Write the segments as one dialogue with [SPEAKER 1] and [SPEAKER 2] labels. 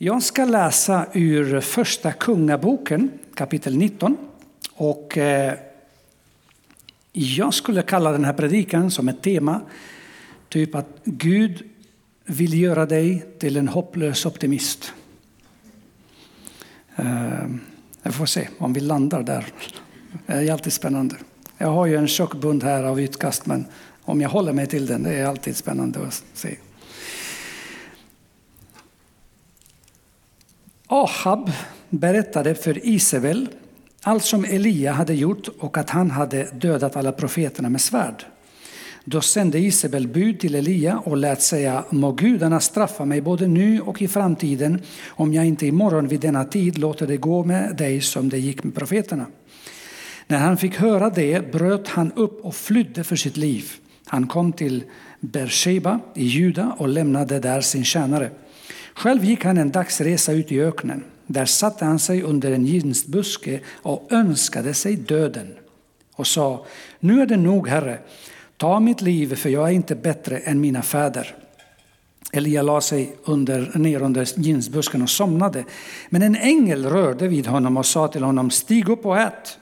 [SPEAKER 1] Jag ska läsa ur Första Kungaboken, kapitel 19. Och eh, jag skulle kalla den här predikan som ett tema, typ att Gud vill göra dig till en hopplös optimist. Eh, jag får se om vi landar där. Det är alltid spännande. Jag har ju en tjock bund här av utkast, men om jag håller mig till den, det är alltid spännande att se. Ahab berättade för Isabel allt som Elia hade gjort och att han hade dödat alla profeterna med svärd. Då sände Isabel bud till Elia och lät säga må gudarna straffa mig både nu och i framtiden om jag inte imorgon vid denna tid låter det gå med dig som det gick med profeterna. När han fick höra det bröt han upp och flydde för sitt liv. Han kom till Beersheba i Juda och lämnade där sin tjänare. Själv gick han en dagsresa ut i öknen. Där satte han sig under en ginstbuske och önskade sig döden och sa, nu är det nog, Herre, ta mitt liv, för jag är inte bättre än mina fäder. Elia la sig under, ner under ginstbusken och somnade. Men en ängel rörde vid honom och sa till honom, stig upp och ät.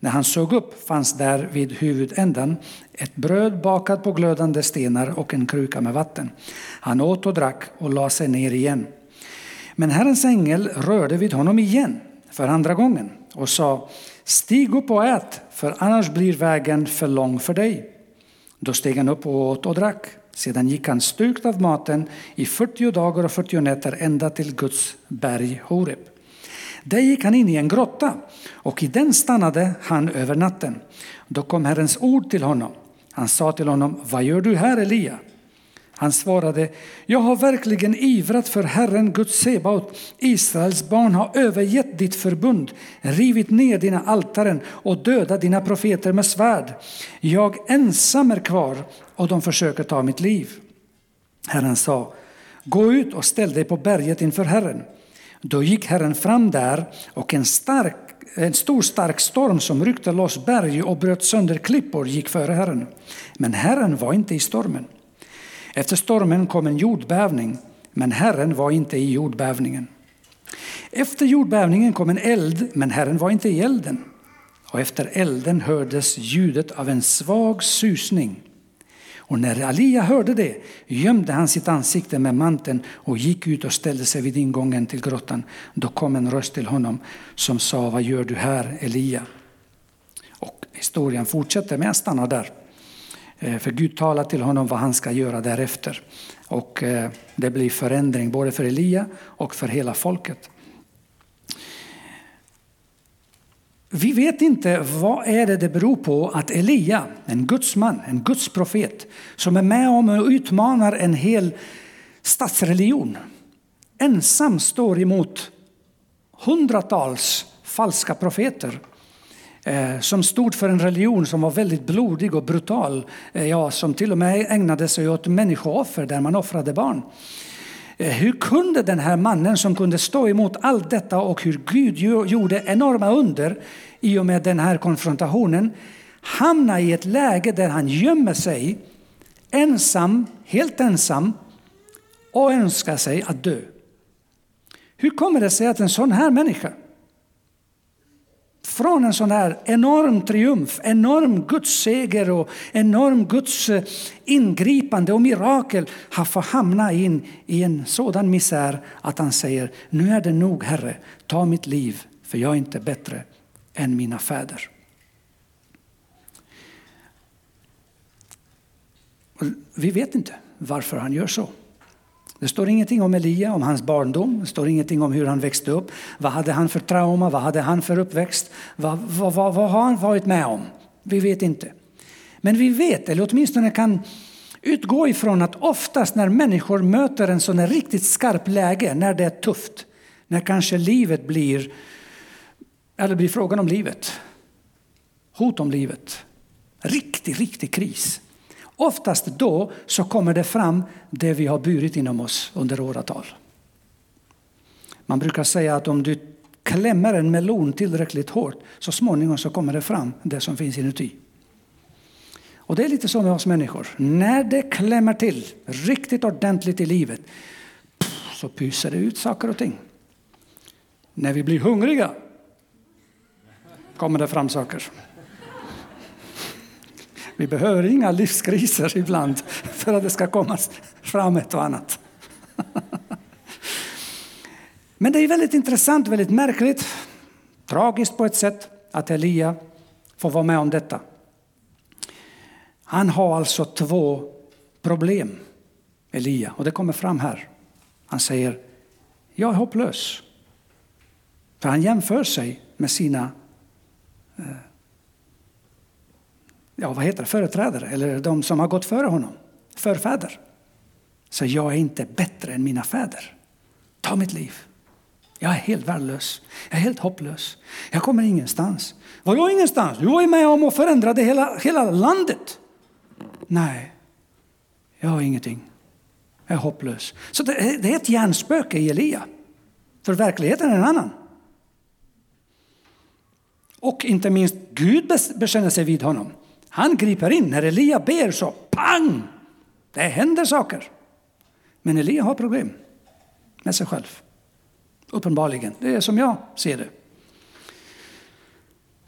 [SPEAKER 1] När han såg upp fanns där vid huvudändan ett bröd bakat på glödande stenar och en kruka med vatten. Han åt och drack och la sig ner igen. Men Herrens ängel rörde vid honom igen för andra gången och sa Stig upp och ät, för annars blir vägen för lång för dig. Då steg han upp och åt och drack. Sedan gick han styrkt av maten i 40 dagar och 40 nätter ända till Guds berg Horeb. Där gick han in i en grotta och i den stannade han över natten. Då kom Herrens ord till honom. Han sa till honom, vad gör du här Elia? Han svarade, jag har verkligen ivrat för Herren Guds Sebaot. Israels barn har övergett ditt förbund, rivit ner dina altaren och dödat dina profeter med svärd. Jag ensam är kvar och de försöker ta mitt liv. Herren sa, gå ut och ställ dig på berget inför Herren. Då gick Herren fram där och en, stark, en stor stark storm som ryckte loss berg och bröt sönder klippor gick före Herren. Men Herren var inte i stormen. Efter stormen kom en jordbävning, men Herren var inte i jordbävningen. Efter jordbävningen kom en eld, men Herren var inte i elden. Och efter elden hördes ljudet av en svag susning. Och när Elia hörde det gömde han sitt ansikte med manteln och gick ut och ställde sig vid ingången till grottan. Då kom en röst till honom som sa, vad gör du här Elia? Och historien fortsätter, men jag stannar där. Eh, för Gud talar till honom vad han ska göra därefter. Och eh, det blir förändring både för Elia och för hela folket. Vi vet inte vad är det det beror på att Elia, en gudsman, en gudsprofet, som är med om och utmanar en hel statsreligion, ensam står emot hundratals falska profeter eh, som stod för en religion som var väldigt blodig och brutal, eh, ja, som till och med ägnade sig åt människooffer där man offrade barn. Eh, hur kunde den här mannen som kunde stå emot allt detta och hur Gud gjorde enorma under i och med den här konfrontationen hamna i ett läge där han gömmer sig ensam, helt ensam och önskar sig att dö? Hur kommer det sig att en sån här människa från en sån här enorm triumf, enorm Guds seger och enorm Guds eh, ingripande och mirakel har fått hamna in i en sådan misär att han säger nu är det nog Herre, ta mitt liv för jag är inte bättre än mina fäder. Vi vet inte varför han gör så. Det står ingenting om Elia, om hans barndom, det står ingenting om hur han växte upp. Vad hade han för trauma, vad hade han för uppväxt? Vad, vad, vad, vad har han varit med om? Vi vet inte. Men vi vet, eller åtminstone kan utgå ifrån att oftast när människor möter en sån här riktigt skarp läge, när det är tufft, när kanske livet blir, eller blir frågan om livet, hot om livet, riktig, riktig kris Oftast då så kommer det fram det vi har burit inom oss under åratal. Man brukar säga att om du klämmer en melon tillräckligt hårt så småningom så kommer det fram det som finns inuti. Och det är lite så med oss människor. När det klämmer till riktigt ordentligt i livet så pyser det ut saker och ting. När vi blir hungriga kommer det fram saker. Vi behöver inga livskriser ibland för att det ska komma fram ett och annat. Men det är väldigt intressant, väldigt märkligt, tragiskt på ett sätt att Elia får vara med om detta. Han har alltså två problem, Elia, och det kommer fram här. Han säger, jag är hopplös. För han jämför sig med sina eh, ja, vad heter det, företrädare, eller de som har gått före honom, förfäder. Så jag är inte bättre än mina fäder. Ta mitt liv. Jag är helt värdelös. Jag är helt hopplös. Jag kommer ingenstans. Vadå ingenstans? Du var ju med om att förändra det hela, hela landet. Nej, jag har ingenting. Jag är hopplös. Så det, det är ett hjärnspöke i Elia. För verkligheten är en annan. Och inte minst Gud bekänner sig vid honom. Han griper in. När Elia ber så pang! Det händer saker. Men Elia har problem med sig själv. Uppenbarligen. Det är som jag ser det.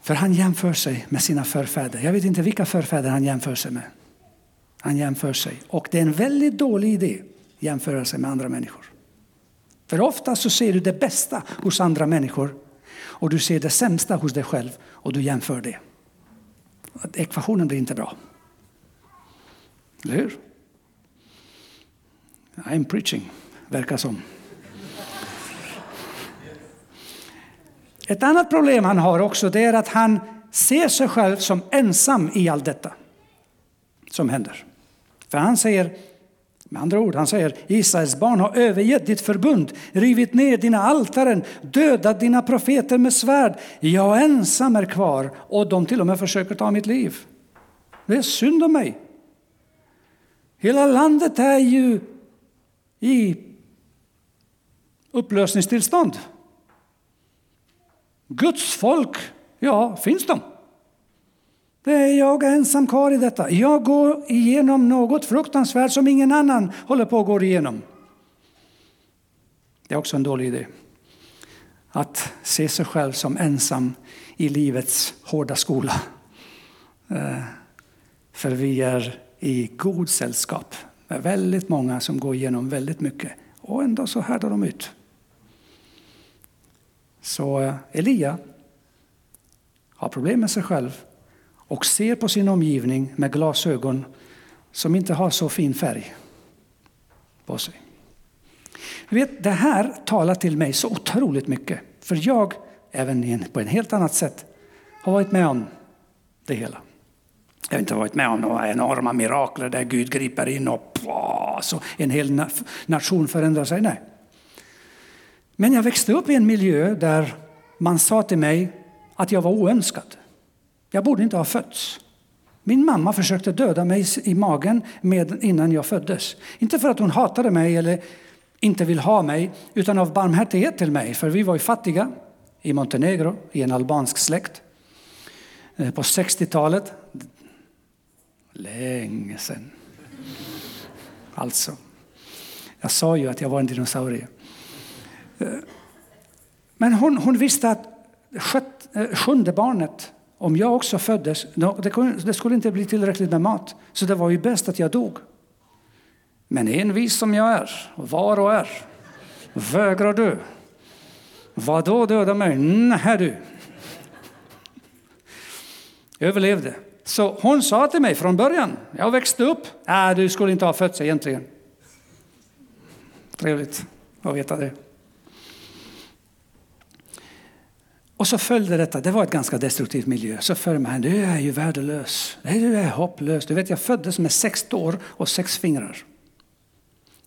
[SPEAKER 1] För han jämför sig med sina förfäder. Jag vet inte vilka förfäder han jämför sig med. Han jämför sig. Och det är en väldigt dålig idé att jämföra sig med andra människor. För ofta så ser du det bästa hos andra människor och du ser det sämsta hos dig själv och du jämför det. Ekvationen blir inte bra. Eller hur? I'm preaching, verkar som. Ett annat problem han har också det är att han ser sig själv som ensam i allt detta som händer. För han säger, med andra ord, han säger Israels barn har övergett ditt förbund, rivit ner dina altaren, dödat dina profeter med svärd. Jag ensam är kvar och de till och med försöker ta mitt liv. Det är synd om mig. Hela landet är ju i upplösningstillstånd. Guds folk, ja, finns de? Det är jag ensam kvar i detta. Jag går igenom något fruktansvärt som ingen annan håller på att gå igenom. Det är också en dålig idé. Att se sig själv som ensam i livets hårda skola. Eh, för vi är i god sällskap med väldigt många som går igenom väldigt mycket. Och ändå så härdar de ut. Så eh, Elia har problem med sig själv och ser på sin omgivning med glasögon som inte har så fin färg på sig. Du vet, det här talar till mig så otroligt mycket. För jag, även på ett helt annat sätt, har varit med om det hela. Jag har inte varit med om några enorma mirakler där Gud griper in och så en hel nation förändrar sig. Nej. Men jag växte upp i en miljö där man sa till mig att jag var oönskad. Jag borde inte ha fötts. Min mamma försökte döda mig i magen med, innan jag föddes. Inte för att hon hatade mig eller inte vill ha mig, utan av barmhärtighet till mig. För vi var ju fattiga i Montenegro, i en albansk släkt. Eh, på 60-talet. Länge sedan. Alltså. Jag sa ju att jag var en dinosaurie. Eh, men hon, hon visste att sjätte, eh, sjunde barnet om jag också föddes, det skulle inte bli tillräckligt med mat. Så det var ju bäst att jag dog. Men envis som jag är, var och är, vägrar du. Vadå döda mig? Nej du. Överlevde. Så hon sa till mig från början, jag växte upp, äh, du skulle inte ha fötts egentligen. Trevligt att veta det. Och så följde detta, det var ett ganska destruktivt miljö. Så följde man, du är ju värdelös, du är hopplös. Du vet, jag föddes med sex tår och sex fingrar.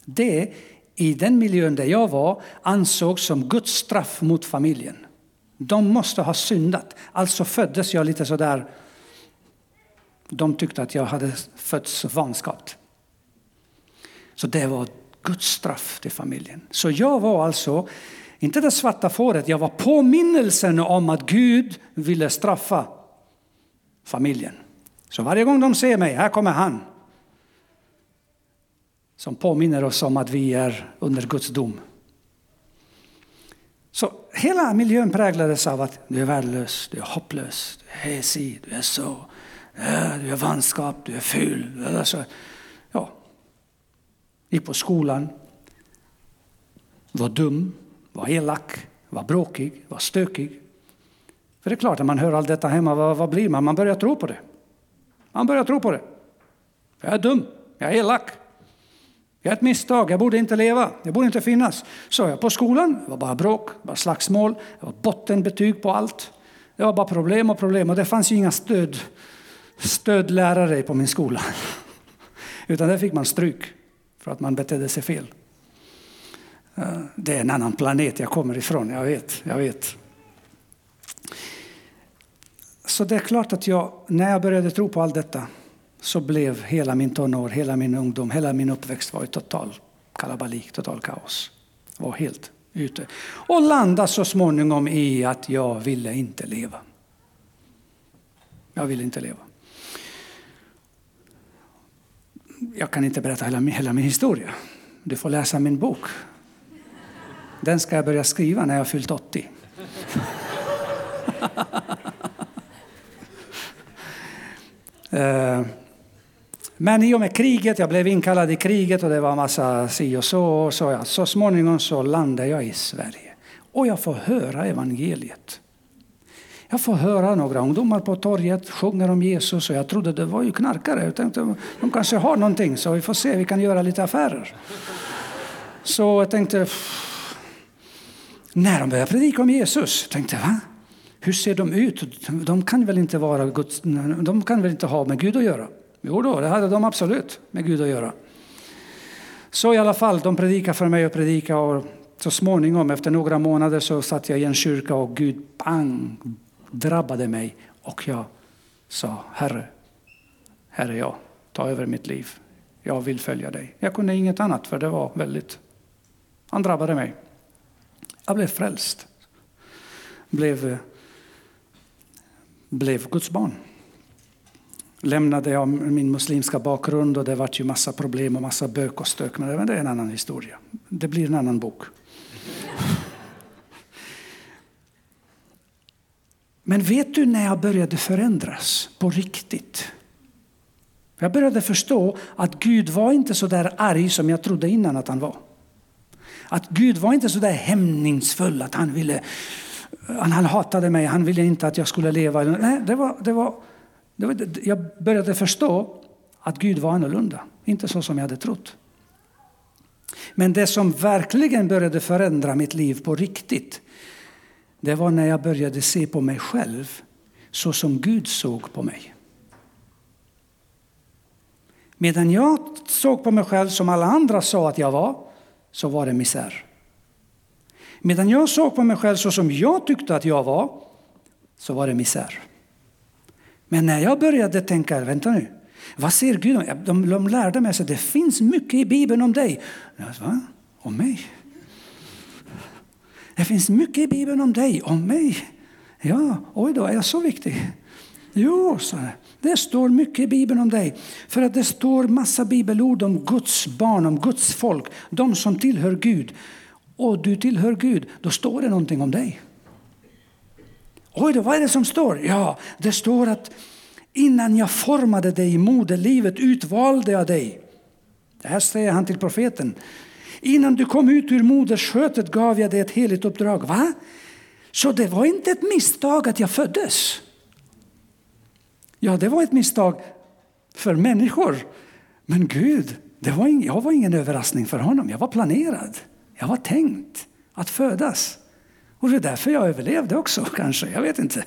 [SPEAKER 1] Det, i den miljön där jag var, ansågs som Guds straff mot familjen. De måste ha syndat, alltså föddes jag lite sådär. De tyckte att jag hade fötts vanskapt. Så det var Guds straff till familjen. Så jag var alltså inte det svarta fåret, jag var påminnelsen om att Gud ville straffa familjen. Så varje gång de ser mig, här kommer han. Som påminner oss om att vi är under Guds dom. Så hela miljön präglades av att du är värdelös, du är hopplös, du är hesig, du är så, eh, du är vanskap, du är ful. Alltså, ja. Gick på skolan, var dum, var elak, var bråkig, var stökig. För det är klart, när man hör allt detta hemma, vad, vad blir man? Man börjar tro på det. Man börjar tro på det. Jag är dum, jag är elak, jag är ett misstag, jag borde inte leva, jag borde inte finnas. Så jag på skolan, det var bara bråk, bara slagsmål, det var bottenbetyg på allt. Det var bara problem och problem och det fanns ju inga stöd, stödlärare på min skola. Utan där fick man stryk för att man betedde sig fel. Det är en annan planet jag kommer ifrån, jag vet, jag vet. Så det är klart att jag, när jag började tro på allt detta, så blev hela min tonår, hela min ungdom, hela min uppväxt var i total kalabalik, total kaos. Jag var helt ute. Och landade så småningom i att jag ville inte leva. Jag ville inte leva. Jag kan inte berätta hela, hela min historia. Du får läsa min bok. Den ska jag börja skriva när jag har fyllt 80. Eh, men i och med kriget, jag blev inkallad i kriget och det var massa si och så. Och så, ja. så småningom så landade jag i Sverige. Och jag får höra evangeliet. Jag får höra några ungdomar på torget sjunger om Jesus och jag trodde det var ju knarkare. Jag tänkte de kanske har någonting så vi får se, vi kan göra lite affärer. Så jag tänkte, när de började predika om Jesus, jag tänkte va? Hur ser de ut? De kan väl inte vara Guds, de kan väl inte ha med Gud att göra? Jo då, det hade de absolut med Gud att göra. Så i alla fall, de predikade för mig och predikade och så småningom, efter några månader, så satt jag i en kyrka och Gud bang, drabbade mig. Och jag sa, Herre, här är jag, ta över mitt liv. Jag vill följa dig. Jag kunde inget annat, för det var väldigt... Han drabbade mig. Jag blev frälst. Blev, eh, blev Guds barn lämnade jag min muslimska bakgrund och det vart ju massa problem och massa bök och stök. Men det är en annan historia. Det blir en annan bok. Men vet du när jag började förändras på riktigt? Jag började förstå att Gud var inte så där arg som jag trodde innan att han var. Att Gud var inte så där hämningsfull att han ville, han hatade mig, han ville inte att jag skulle leva. Nej, det var, det var jag började förstå att Gud var annorlunda, inte så som jag hade trott. Men det som verkligen började förändra mitt liv på riktigt, det var när jag började se på mig själv så som Gud såg på mig. Medan jag såg på mig själv som alla andra sa att jag var, så var det misär. Medan jag såg på mig själv så som jag tyckte att jag var, så var det misär. Men när jag började tänka, vänta nu, vad ser Gud om? De, de lärde mig att det finns mycket i Bibeln om dig. Jag Va? Om mig? Det finns mycket i Bibeln om dig, om mig. Ja, oj då, är jag så viktig? Jo, sa jag det står mycket i Bibeln om dig. För att det står massa bibelord om Guds barn, om Guds folk, de som tillhör Gud. Och du tillhör Gud, då står det någonting om dig. Oj då, vad är det som står? Ja, det står att innan jag formade dig i moderlivet utvalde jag dig. Det här säger han till profeten. Innan du kom ut ur moderskötet gav jag dig ett heligt uppdrag. Va? Så det var inte ett misstag att jag föddes? Ja, det var ett misstag för människor. Men Gud, det var ing, jag var ingen överraskning för honom. Jag var planerad. Jag var tänkt att födas. Och det är därför jag överlevde också, kanske. Jag vet inte.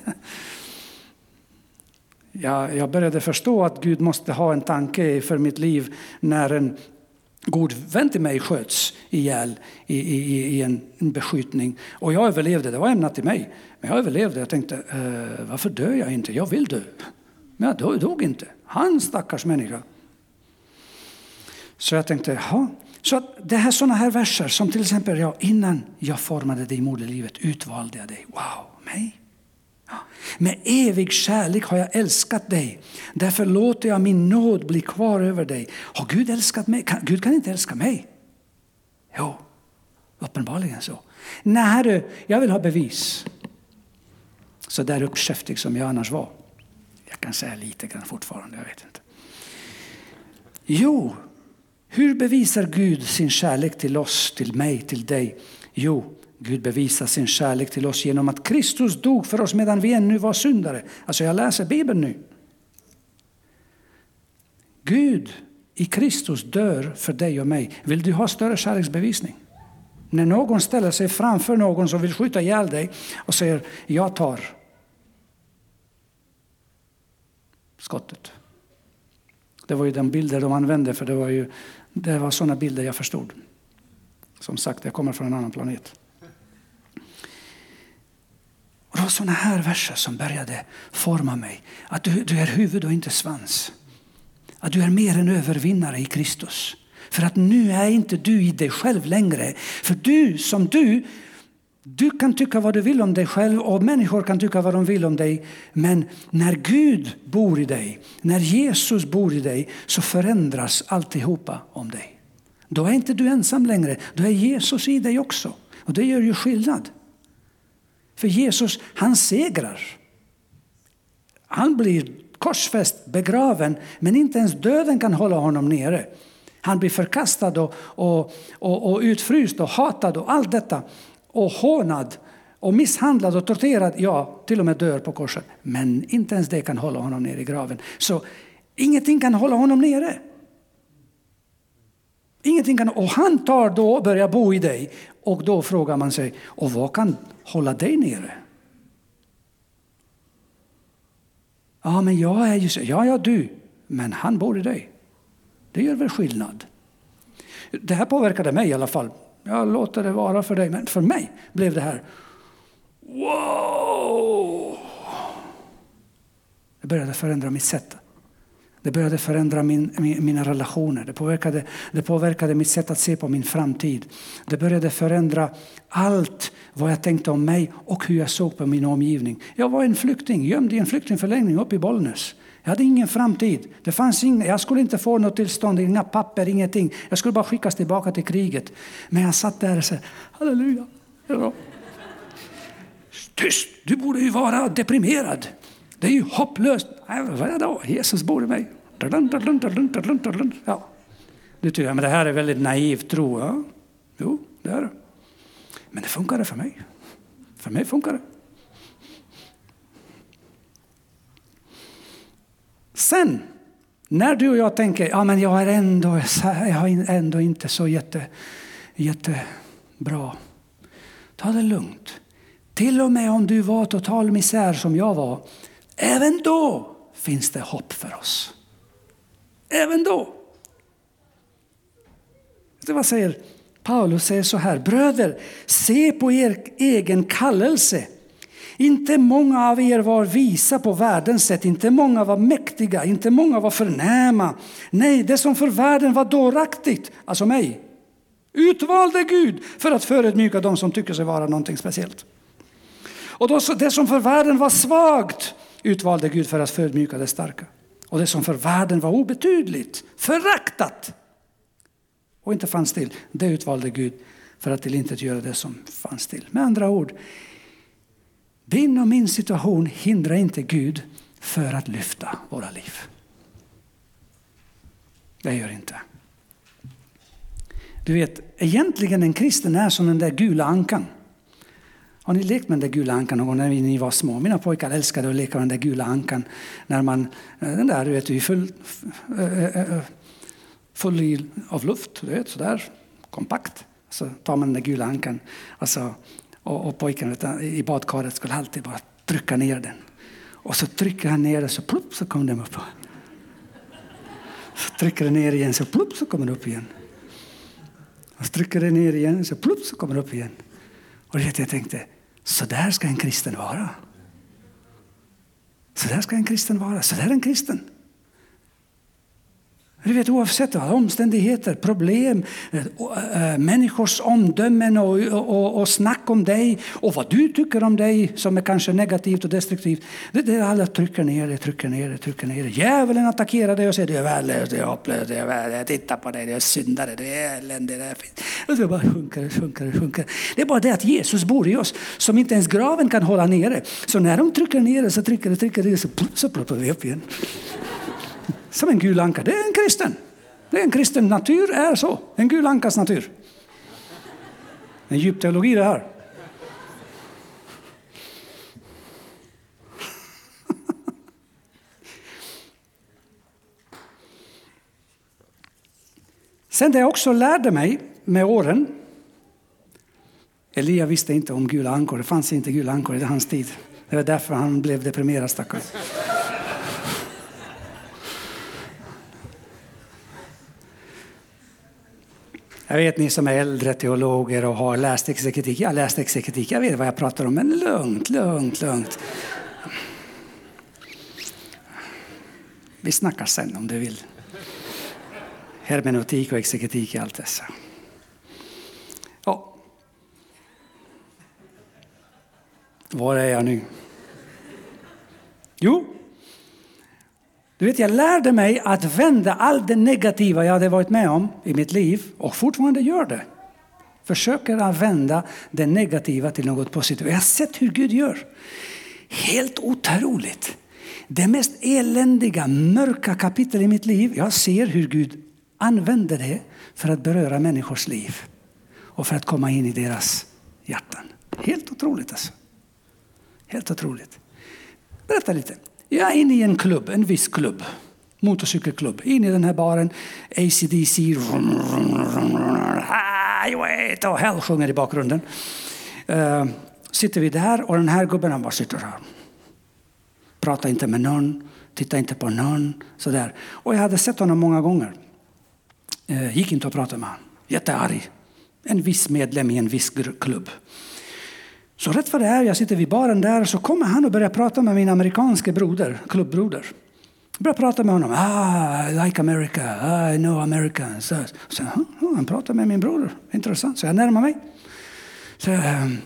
[SPEAKER 1] Jag, jag började förstå att Gud måste ha en tanke för mitt liv när en god vän till mig sköts ihjäl i, i, i en, en beskjutning. Och jag överlevde, det var ämnat till mig. Men jag överlevde. Jag tänkte, eh, varför dör jag inte? Jag vill dö. Men jag dog inte. Han stackars människa. Så jag tänkte, jaha, så det här sådana här verser som till exempel ja, innan jag formade dig i moderlivet utvalde jag dig. Wow, mig? Ja. Med evig kärlek har jag älskat dig. Därför låter jag min nåd bli kvar över dig. Har Gud älskat mig? Gud kan inte älska mig. Jo, uppenbarligen så. Nej, herre, jag vill ha bevis. Så där uppkäftig som jag annars var. Jag kan säga lite grann fortfarande, jag vet inte. Jo, hur bevisar Gud sin kärlek till oss, till mig, till dig? Jo, Gud bevisar sin kärlek till oss genom att Kristus dog för oss medan vi ännu var syndare. Alltså jag läser Bibeln nu. Gud i Kristus dör för dig och mig. Vill du ha större kärleksbevisning? När någon ställer sig framför någon som vill skjuta ihjäl dig och säger jag tar skottet. Det var ju den bilder de använde för det var ju det var sådana bilder jag förstod. Som sagt, jag kommer från en annan planet. Och det var sådana här verser som började forma mig. Att du, du är huvud och inte svans. Att du är mer än övervinnare i Kristus. För att nu är inte du i dig själv längre. För du som du, du kan tycka vad du vill om dig själv och människor kan tycka vad de vill om dig. Men när Gud bor i dig, när Jesus bor i dig så förändras alltihopa om dig. Då är inte du ensam längre, då är Jesus i dig också. Och det gör ju skillnad. För Jesus, han segrar. Han blir korsfäst, begraven, men inte ens döden kan hålla honom nere. Han blir förkastad och, och, och, och utfryst och hatad och allt detta. Och hånad och misshandlad och torterad, ja, till och med dör på korset. Men inte ens det kan hålla honom nere i graven. Så ingenting kan hålla honom nere. Ingenting kan, och han tar då och börjar bo i dig. Och då frågar man sig, och vad kan hålla dig nere? Ja, men jag är ju så. Ja, ja, du. Men han bor i dig. Det gör väl skillnad? Det här påverkade mig i alla fall. Jag låter det vara för dig, men för mig blev det här wow! Det började förändra mitt sätt. Det började förändra min, mina relationer. Det påverkade, det påverkade mitt sätt att se på min framtid. Det började förändra allt vad jag tänkte om mig och hur jag såg på min omgivning. Jag var en flykting, gömd i en flyktingförläggning uppe i Bollnäs. Jag hade ingen framtid. Det fanns ingen, jag skulle inte få något tillstånd, inga papper, ingenting. Jag skulle bara skickas tillbaka till kriget. Men jag satt där och sa halleluja. Ja. Tyst, du borde ju vara deprimerad. Det är ju hopplöst. Äh, Vadå? Jesus bor i mig. Ja. Du tycker, men det här är väldigt naiv tro. Ja. Jo, det är det. Men det funkade för mig. För mig funkar det. Sen, när du och jag tänker ja, men jag är ändå, jag är ändå inte så jätte, jättebra. Ta det lugnt. Till och med om du var total misär som jag var, även då finns det hopp för oss. Även då. Det vad säger Paulus säger så här, bröder, se på er egen kallelse. Inte många av er var visa på världens sätt, inte många var mäktiga, inte många var förnäma. Nej, det som för världen var dåraktigt, alltså mig, utvalde Gud för att förödmjuka dem som tycker sig vara någonting speciellt. Och då, det som för världen var svagt utvalde Gud för att förödmjuka det starka. Och det som för världen var obetydligt, föraktat och inte fanns till, det utvalde Gud för att tillintetgöra det som fanns till. Med andra ord, din och min situation hindrar inte Gud för att lyfta våra liv. Det gör inte. Du vet, egentligen en kristen är som den där gula ankan. Har ni lekt med den där gula ankan någon gång när ni var små? Mina pojkar älskade att leka med den där gula ankan. När man, eh, den där, du vet, är full, eh, eh, full av luft, du vet, sådär kompakt. Så tar man den där gula ankan. Alltså, och, och pojken utan, i badkaret skulle alltid bara trycka ner den. Och så trycker han ner den så plupp så kom den upp. Så trycker den ner igen så plupp så kommer den upp igen. Och så trycker den ner igen så plupp så kommer den upp igen. Och jag tänkte, så där ska en kristen vara. Så där ska en kristen vara. Så där är en kristen. Du vet, oavsett vad, omständigheter, problem, eh, eh, eh, människors omdömen och, och, och snack om dig och vad du tycker om dig som är kanske negativt och destruktivt. Det, det alla trycker ner det, trycker ner det, trycker ner det. Djävulen attackerar dig och säger du är värdelös, du är hopplös, du är värdelös, titta på dig, du är syndare, du är eländig. Det, är fint. och det bara sjunker, sjunker, sjunker. Det är bara det att Jesus bor i oss som inte ens graven kan hålla nere. Så när de trycker ner det så trycker det, trycker det, så, så ploppar vi upp igen. Som en gul anka. Det är en kristen. Det är en kristen natur är så. En gul ankas natur. En djup teologi det här. Sen det jag också lärde mig med åren. Elia visste inte om gula ankor. Det fanns inte gula ankor i hans tid. Det var därför han blev deprimerad stackars. Jag vet ni som är äldre teologer och har läst exegetik. Jag har läst exegetik, jag vet vad jag pratar om. Men lugnt, lugnt, lugnt. Vi snackar sen om du vill. Hermeneutik och exegetik och allt dessa. Ja. Var är jag nu? Jo, du vet, jag lärde mig att vända allt det negativa jag hade varit med om i mitt liv och fortfarande gör det. Försöker att vända det negativa till något positivt. Jag har sett hur Gud gör. Helt otroligt. Det mest eländiga, mörka kapitel i mitt liv. Jag ser hur Gud använder det för att beröra människors liv och för att komma in i deras hjärtan. Helt otroligt alltså. Helt otroligt. Berätta lite. Jag är inne i en klubb, en viss klubb. Motorcykelklubb. In i den här baren. ACDC. Highway to hell sjunger i bakgrunden. Uh, sitter vi där och den här gubben han bara sitter här. Pratar inte med någon, tittar inte på någon. Sådär. Och jag hade sett honom många gånger. Uh, gick inte att prata med honom. Jättearg. En viss medlem i en viss klubb. Så rätt vad det är, jag sitter vid baren där så kommer han och börjar prata med min amerikanske broder, klubbbroder. Jag börjar prata med honom. Ah, I like America, ah, I know Americans. Så, oh, han pratar med min broder. Intressant. Så jag närmar mig. Så, ehm,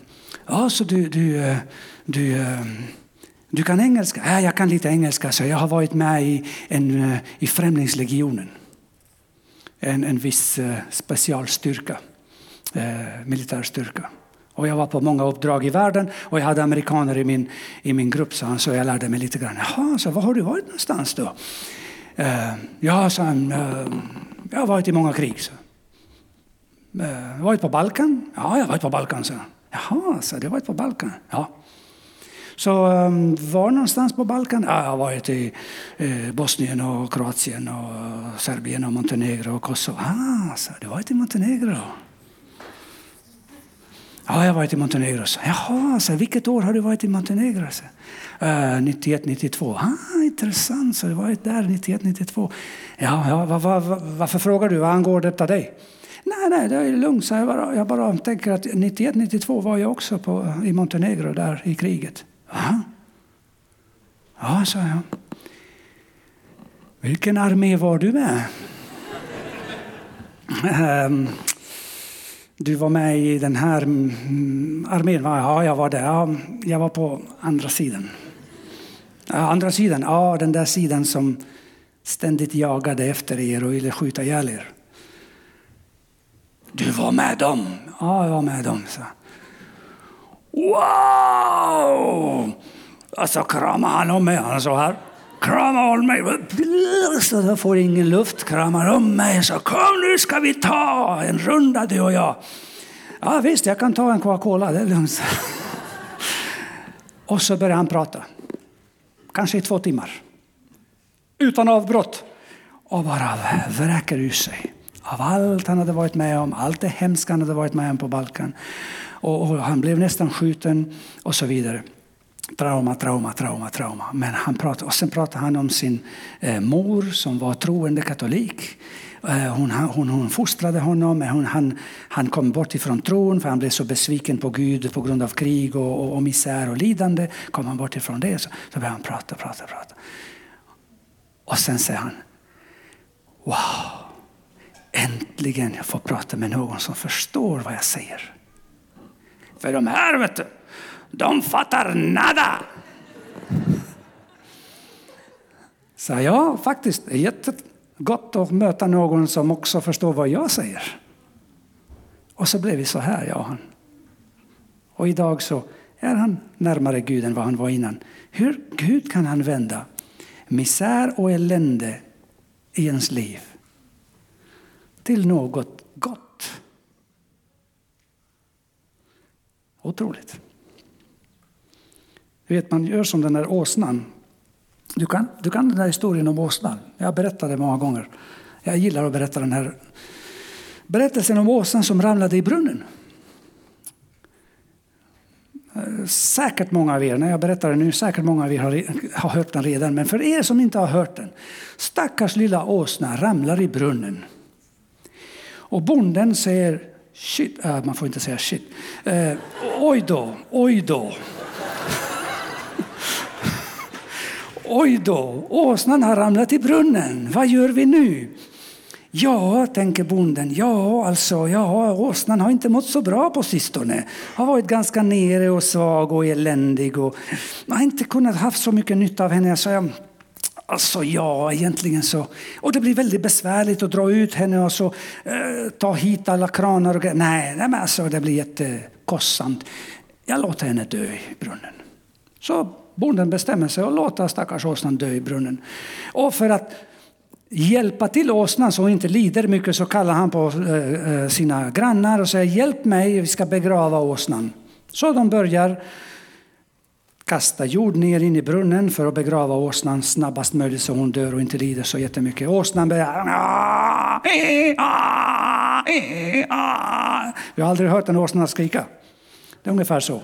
[SPEAKER 1] ja, så du, du, eh, du, ehm, du kan engelska? Ja, jag kan lite engelska. Så jag har varit med i, en, eh, i Främlingslegionen. En, en viss eh, specialstyrka, militärstyrka. Och jag var på många uppdrag i världen och jag hade amerikaner i min, i min grupp, sa han, så jag lärde mig lite grann. Jaha, så var har du varit någonstans då? Uh, ja, sa han, uh, jag har varit i många krig. Så. Uh, eh, varit på Balkan? Ja, jag har varit på Balkan, så. Jaha, så du har varit på Balkan? Ja. Så um, var någonstans på Balkan? Ja, jag har varit i eh, Bosnien och Kroatien och Serbien och Montenegro och Kosovo. Ah, så du har varit i Montenegro? Ja, jag har varit i Montenegro. Så, Jaha, så, vilket år har du varit i Montenegro? Så, uh, 91, 92. Ah, intressant, så du har varit där 91, 92. Ja, ja va, va, va, varför frågar du? Vad angår detta dig? Nej, nej, det är lugnt. Så jag, bara, jag bara tänker att 91, 92 var jag också på, i Montenegro där i kriget. Aha. Ja, sa jag. Vilken armé var du med? um, du var med i den här mm, armén? Ja, jag var där. Ja, jag var på andra sidan. Ja, andra sidan? Ja, den där sidan som ständigt jagade efter er och ville skjuta ihjäl er. Du var med dem? Ja, jag var med dem. Så. Wow! Alltså kramade han om mig. Han så här kramar om mig. Så jag får ingen luft, kramar om mig. Så kom nu ska vi ta en runda du och jag. Ja visst, jag kan ta en Coca-Cola, det är lugnt. Och så börjar han prata. Kanske i två timmar. Utan avbrott. Och bara vräker ur sig. Av allt han hade varit med om, allt det hemska han hade varit med om på Balkan. Och, och han blev nästan skjuten och så vidare. Trauma, trauma, trauma, trauma. Men han pratade, och sen pratade han om sin eh, mor som var troende katolik. Eh, hon, hon, hon fostrade honom, men hon, han, han kom bort ifrån tron för han blev så besviken på Gud på grund av krig och, och, och misär och lidande. Kom han bort ifrån det så, så började han prata, prata, prata. Och sen säger han Wow! Äntligen jag får prata med någon som förstår vad jag säger. För de här, vet du, de fattar nada! Så ja, faktiskt, det är jättegott att möta någon som också förstår vad jag säger. Och så blev vi så här, jag och han. Och idag så är han närmare Gud än vad han var innan. Hur Gud kan han vända misär och elände i ens liv till något gott? Otroligt. Vet, man gör som den där åsnan. Du kan, du kan den där historien om åsnan. Jag berättade många gånger. Jag gillar att berätta den här berättelsen om åsnan som ramlade i brunnen. Säkert många av er, när jag berättar det nu, säkert många av er har, har hört den redan. Men för er som inte har hört den. Stackars lilla åsna ramlar i brunnen. Och bonden säger shit, äh, man får inte säga shit. Äh, oj då, oj då. Oj då, åsnan har ramlat i brunnen. Vad gör vi nu? Ja, tänker bonden, ja, alltså, ja, åsnan har inte mått så bra på sistone. Har varit ganska nere och svag och eländig och man har inte kunnat ha så mycket nytta av henne. Så jag, alltså ja, egentligen så. Och det blir väldigt besvärligt att dra ut henne och så eh, ta hit alla kranar och grejer. Nej, nej men alltså det blir jättekostsamt. Jag låter henne dö i brunnen. Så bonden bestämmer sig att låta stackars åsnan dö i brunnen. Och för att hjälpa till åsnan så hon inte lider mycket så kallar han på eh, eh, sina grannar och säger hjälp mig, vi ska begrava åsnan. Så de börjar kasta jord ner in i brunnen för att begrava åsnan snabbast möjligt så hon dör och inte lider så jättemycket. Åsnan börjar... Ah, eh, ah, ah. Jag har aldrig hört en åsna skrika. Det är ungefär så.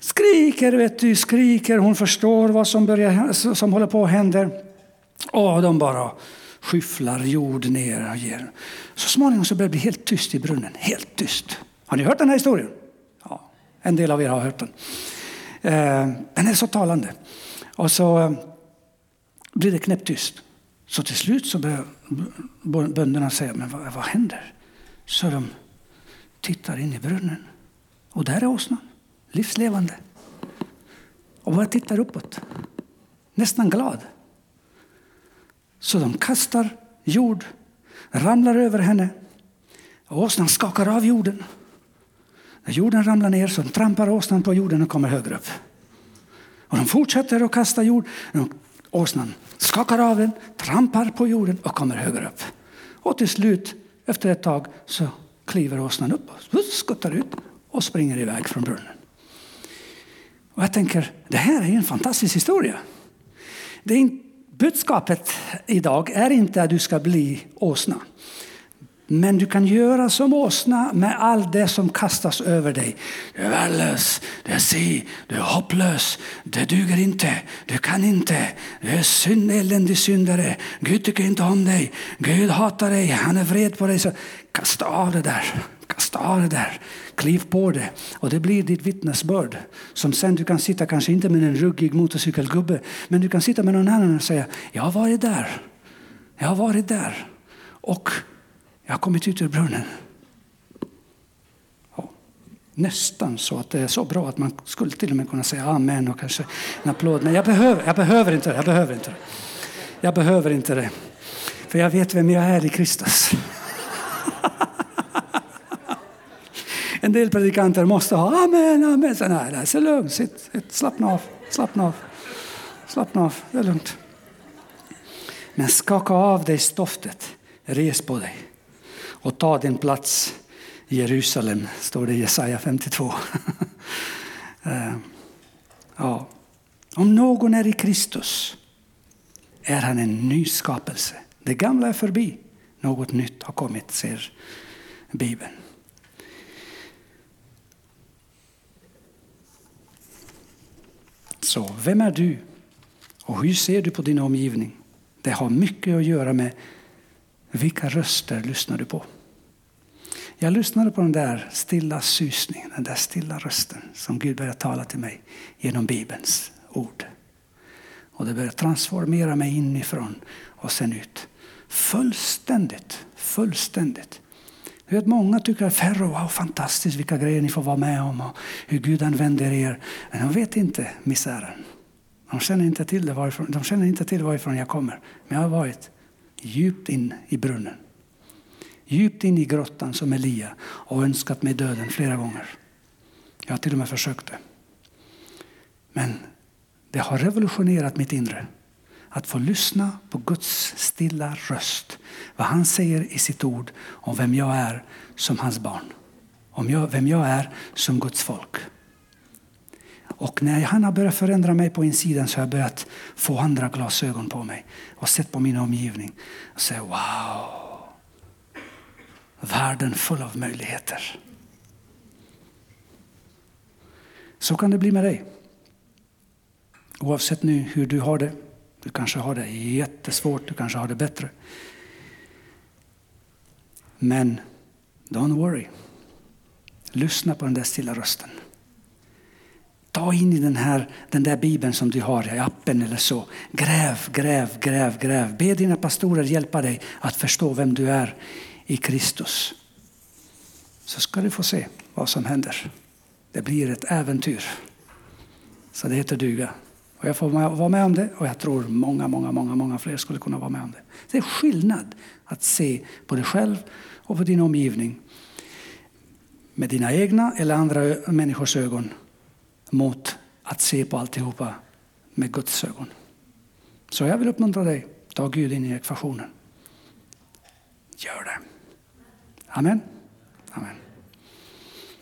[SPEAKER 1] Skriker, vet du, skriker. Hon förstår vad som, börjar, som håller på att hända. Och de bara skyfflar jord ner och ger. Så småningom så börjar det bli helt tyst i brunnen. Helt tyst. Har ni hört den här historien? Ja, en del av er har hört den. Eh, den är så talande. Och så eh, blir det knäpptyst. Så till slut så börjar bönderna säga, men vad, vad händer? Så de tittar in i brunnen. Och där är åsnan, livslevande. Och bara tittar uppåt. Nästan glad. Så de kastar jord, ramlar över henne. och Åsnan skakar av jorden. När jorden ramlar ner så trampar åsnan på jorden och kommer högre upp. Och de fortsätter att kasta jord. Åsnan skakar av den, trampar på jorden och kommer högre upp. Och till slut, efter ett tag, så kliver åsnan upp och skuttar ut och springer iväg från brunnen. Och jag tänker, det här är en fantastisk historia. Det är inte Budskapet idag är inte att du ska bli åsna. Men du kan göra som åsna med allt det som kastas över dig. Du är värdelös, du är si, du är hopplös, det duger inte, du kan inte, du är synd, eländig syndare, Gud tycker inte om dig, Gud hatar dig, han är vred på dig. Så kasta av det där, kasta av det där. Kliv på det och det blir ditt vittnesbörd. Som sen du kan sitta, kanske inte med en ruggig motorcykelgubbe, men du kan sitta med någon annan och säga, jag har varit där. Jag har varit där. Och jag har kommit ut ur brunnen. Ja, nästan så att det är så bra att man skulle till och med kunna säga amen och kanske en applåd. Men jag behöver, jag behöver inte det. Jag behöver inte det. Jag behöver inte det. För jag vet vem jag är i Kristus. En del predikanter måste ha amen, amen. Så nej, nej, så lugnt. sitt, sitt, slappna av, slappna av. Slappna av, det är lugnt. Men skaka av dig stoftet, res på dig och ta din plats i Jerusalem, står det i Jesaja 52. Eh, ja. Om någon är i Kristus är han en ny skapelse. Det gamla är förbi, något nytt har kommit, säger Bibeln. Så vem är du? Och hur ser du på din omgivning? Det har mycket att göra med vilka röster lyssnar du på. Jag lyssnade på den där stilla susningen, den där stilla rösten som Gud började tala till mig genom Bibelns ord. Och det började transformera mig inifrån och sen ut. Fullständigt, fullständigt. Du vet, många tycker att Ferro, wow, fantastiskt vilka grejer ni får vara med om och hur Gud använder er. Men de vet inte misären. De känner inte till, det varifrån, de känner inte till varifrån jag kommer. Men jag har varit djupt in i brunnen. Djupt in i grottan som Elia och önskat mig döden flera gånger. Jag har till och med försökt det. Men det har revolutionerat mitt inre. Att få lyssna på Guds stilla röst. Vad han säger i sitt ord om vem jag är som hans barn. Om jag, vem jag är som Guds folk. Och när han har börjat förändra mig på insidan så har jag börjat få andra glasögon på mig och sett på min omgivning och säga wow, världen full av möjligheter. Så kan det bli med dig. Oavsett nu hur du har det. Du kanske har det jättesvårt, du kanske har det bättre. Men don't worry. Lyssna på den där stilla rösten. Ta in i den, här, den där bibeln som du har i appen eller så. Gräv, gräv, gräv, gräv. Be dina pastorer hjälpa dig att förstå vem du är i Kristus. Så ska du få se vad som händer. Det blir ett äventyr. Så det heter duga. Och jag får vara med om det och jag tror många, många, många, många fler skulle kunna vara med om det. Det är skillnad att se på dig själv och på din omgivning med dina egna eller andra människors ögon mot att se på alltihopa med Guds ögon. Så jag vill uppmuntra dig, ta Gud in i ekvationen. Gör det. Amen.